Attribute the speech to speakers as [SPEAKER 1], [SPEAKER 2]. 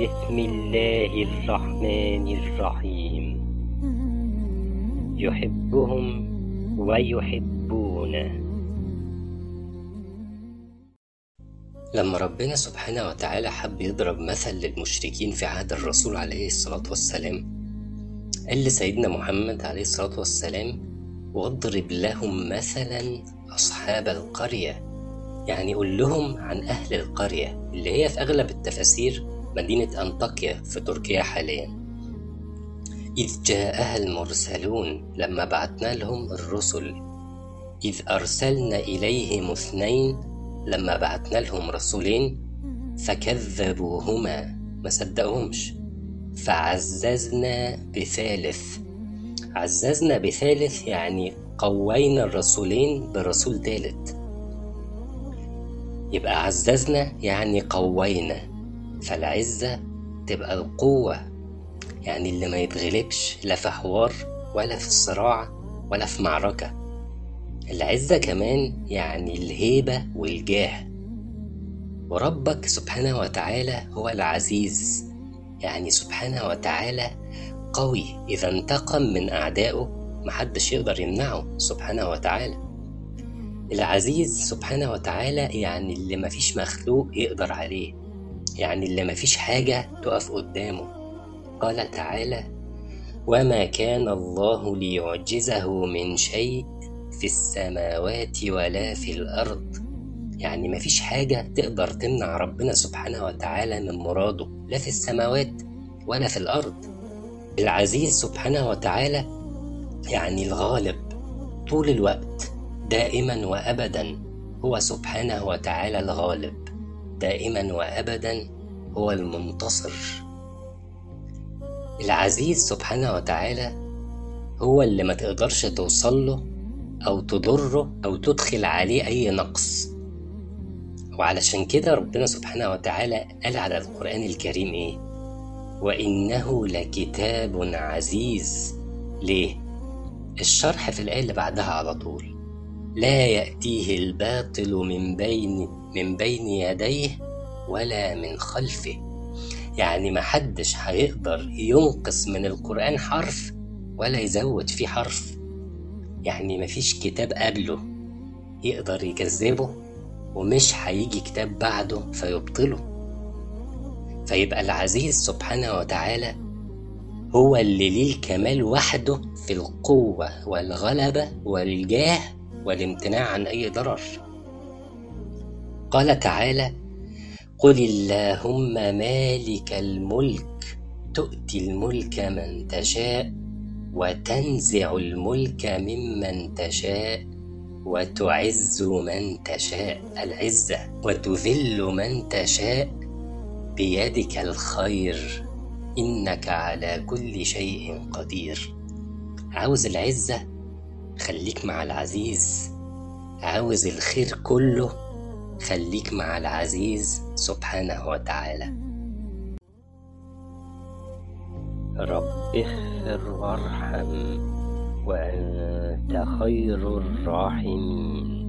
[SPEAKER 1] بسم الله الرحمن الرحيم. يحبهم ويحبونه.
[SPEAKER 2] لما ربنا سبحانه وتعالى حب يضرب مثل للمشركين في عهد الرسول عليه الصلاة والسلام قال لسيدنا محمد عليه الصلاة والسلام واضرب لهم مثلا أصحاب القرية. يعني قول لهم عن أهل القرية اللي هي في أغلب التفاسير مدينة أنطاكيا في تركيا حاليا. إذ جاءها المرسلون لما بعتنا لهم الرسل. إذ أرسلنا إليهم اثنين لما بعتنا لهم رسولين فكذبوهما ما صدقهمش. فعززنا بثالث. عززنا بثالث يعني قوينا الرسولين برسول ثالث. يبقى عززنا يعني قوينا. فالعزة تبقى القوة. يعني اللي ما يتغلبش لا في حوار ولا في صراع ولا في معركة. العزة كمان يعني الهيبة والجاه. وربك سبحانه وتعالى هو العزيز. يعني سبحانه وتعالى قوي. إذا انتقم من أعدائه محدش يقدر يمنعه سبحانه وتعالى. العزيز سبحانه وتعالى يعني اللي مفيش مخلوق يقدر عليه. يعني اللي مفيش حاجة تقف قدامه. قال تعالى وما كان الله ليعجزه من شيء في السماوات ولا في الأرض. يعني مفيش حاجة تقدر تمنع ربنا سبحانه وتعالى من مراده لا في السماوات ولا في الأرض. العزيز سبحانه وتعالى يعني الغالب طول الوقت دائما وأبدا هو سبحانه وتعالى الغالب. دائما وأبدا هو المنتصر. العزيز سبحانه وتعالى هو اللي ما تقدرش توصل له أو تضره أو تدخل عليه أي نقص. وعلشان كده ربنا سبحانه وتعالى قال على القرآن الكريم إيه؟ وإنه لكتاب عزيز. ليه؟ الشرح في الآية اللي بعدها على طول. لا يأتيه الباطل من بين من بين يديه ولا من خلفه. يعني محدش هيقدر ينقص من القرآن حرف ولا يزود فيه حرف. يعني مفيش كتاب قبله يقدر يكذبه ومش هيجي كتاب بعده فيبطله. فيبقى العزيز سبحانه وتعالى هو اللي ليه الكمال وحده في القوة والغلبة والجاه والامتناع عن أي ضرر. قال تعالى قل اللهم مالك الملك تؤتي الملك من تشاء وتنزع الملك ممن تشاء وتعز من تشاء العزة وتذل من تشاء بيدك الخير إنك على كل شيء قدير. عاوز العزة؟ خليك مع العزيز. عاوز الخير كله؟ خليك مع العزيز سبحانه وتعالى.
[SPEAKER 1] رب اغفر وارحم وأنت خير الراحمين.